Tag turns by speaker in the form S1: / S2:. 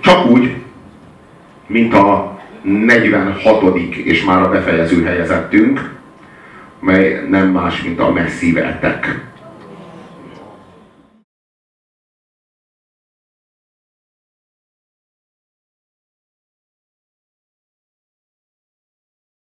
S1: Csak úgy, mint a 46. és már a befejező helyezettünk, mely nem más, mint a Massive Attack.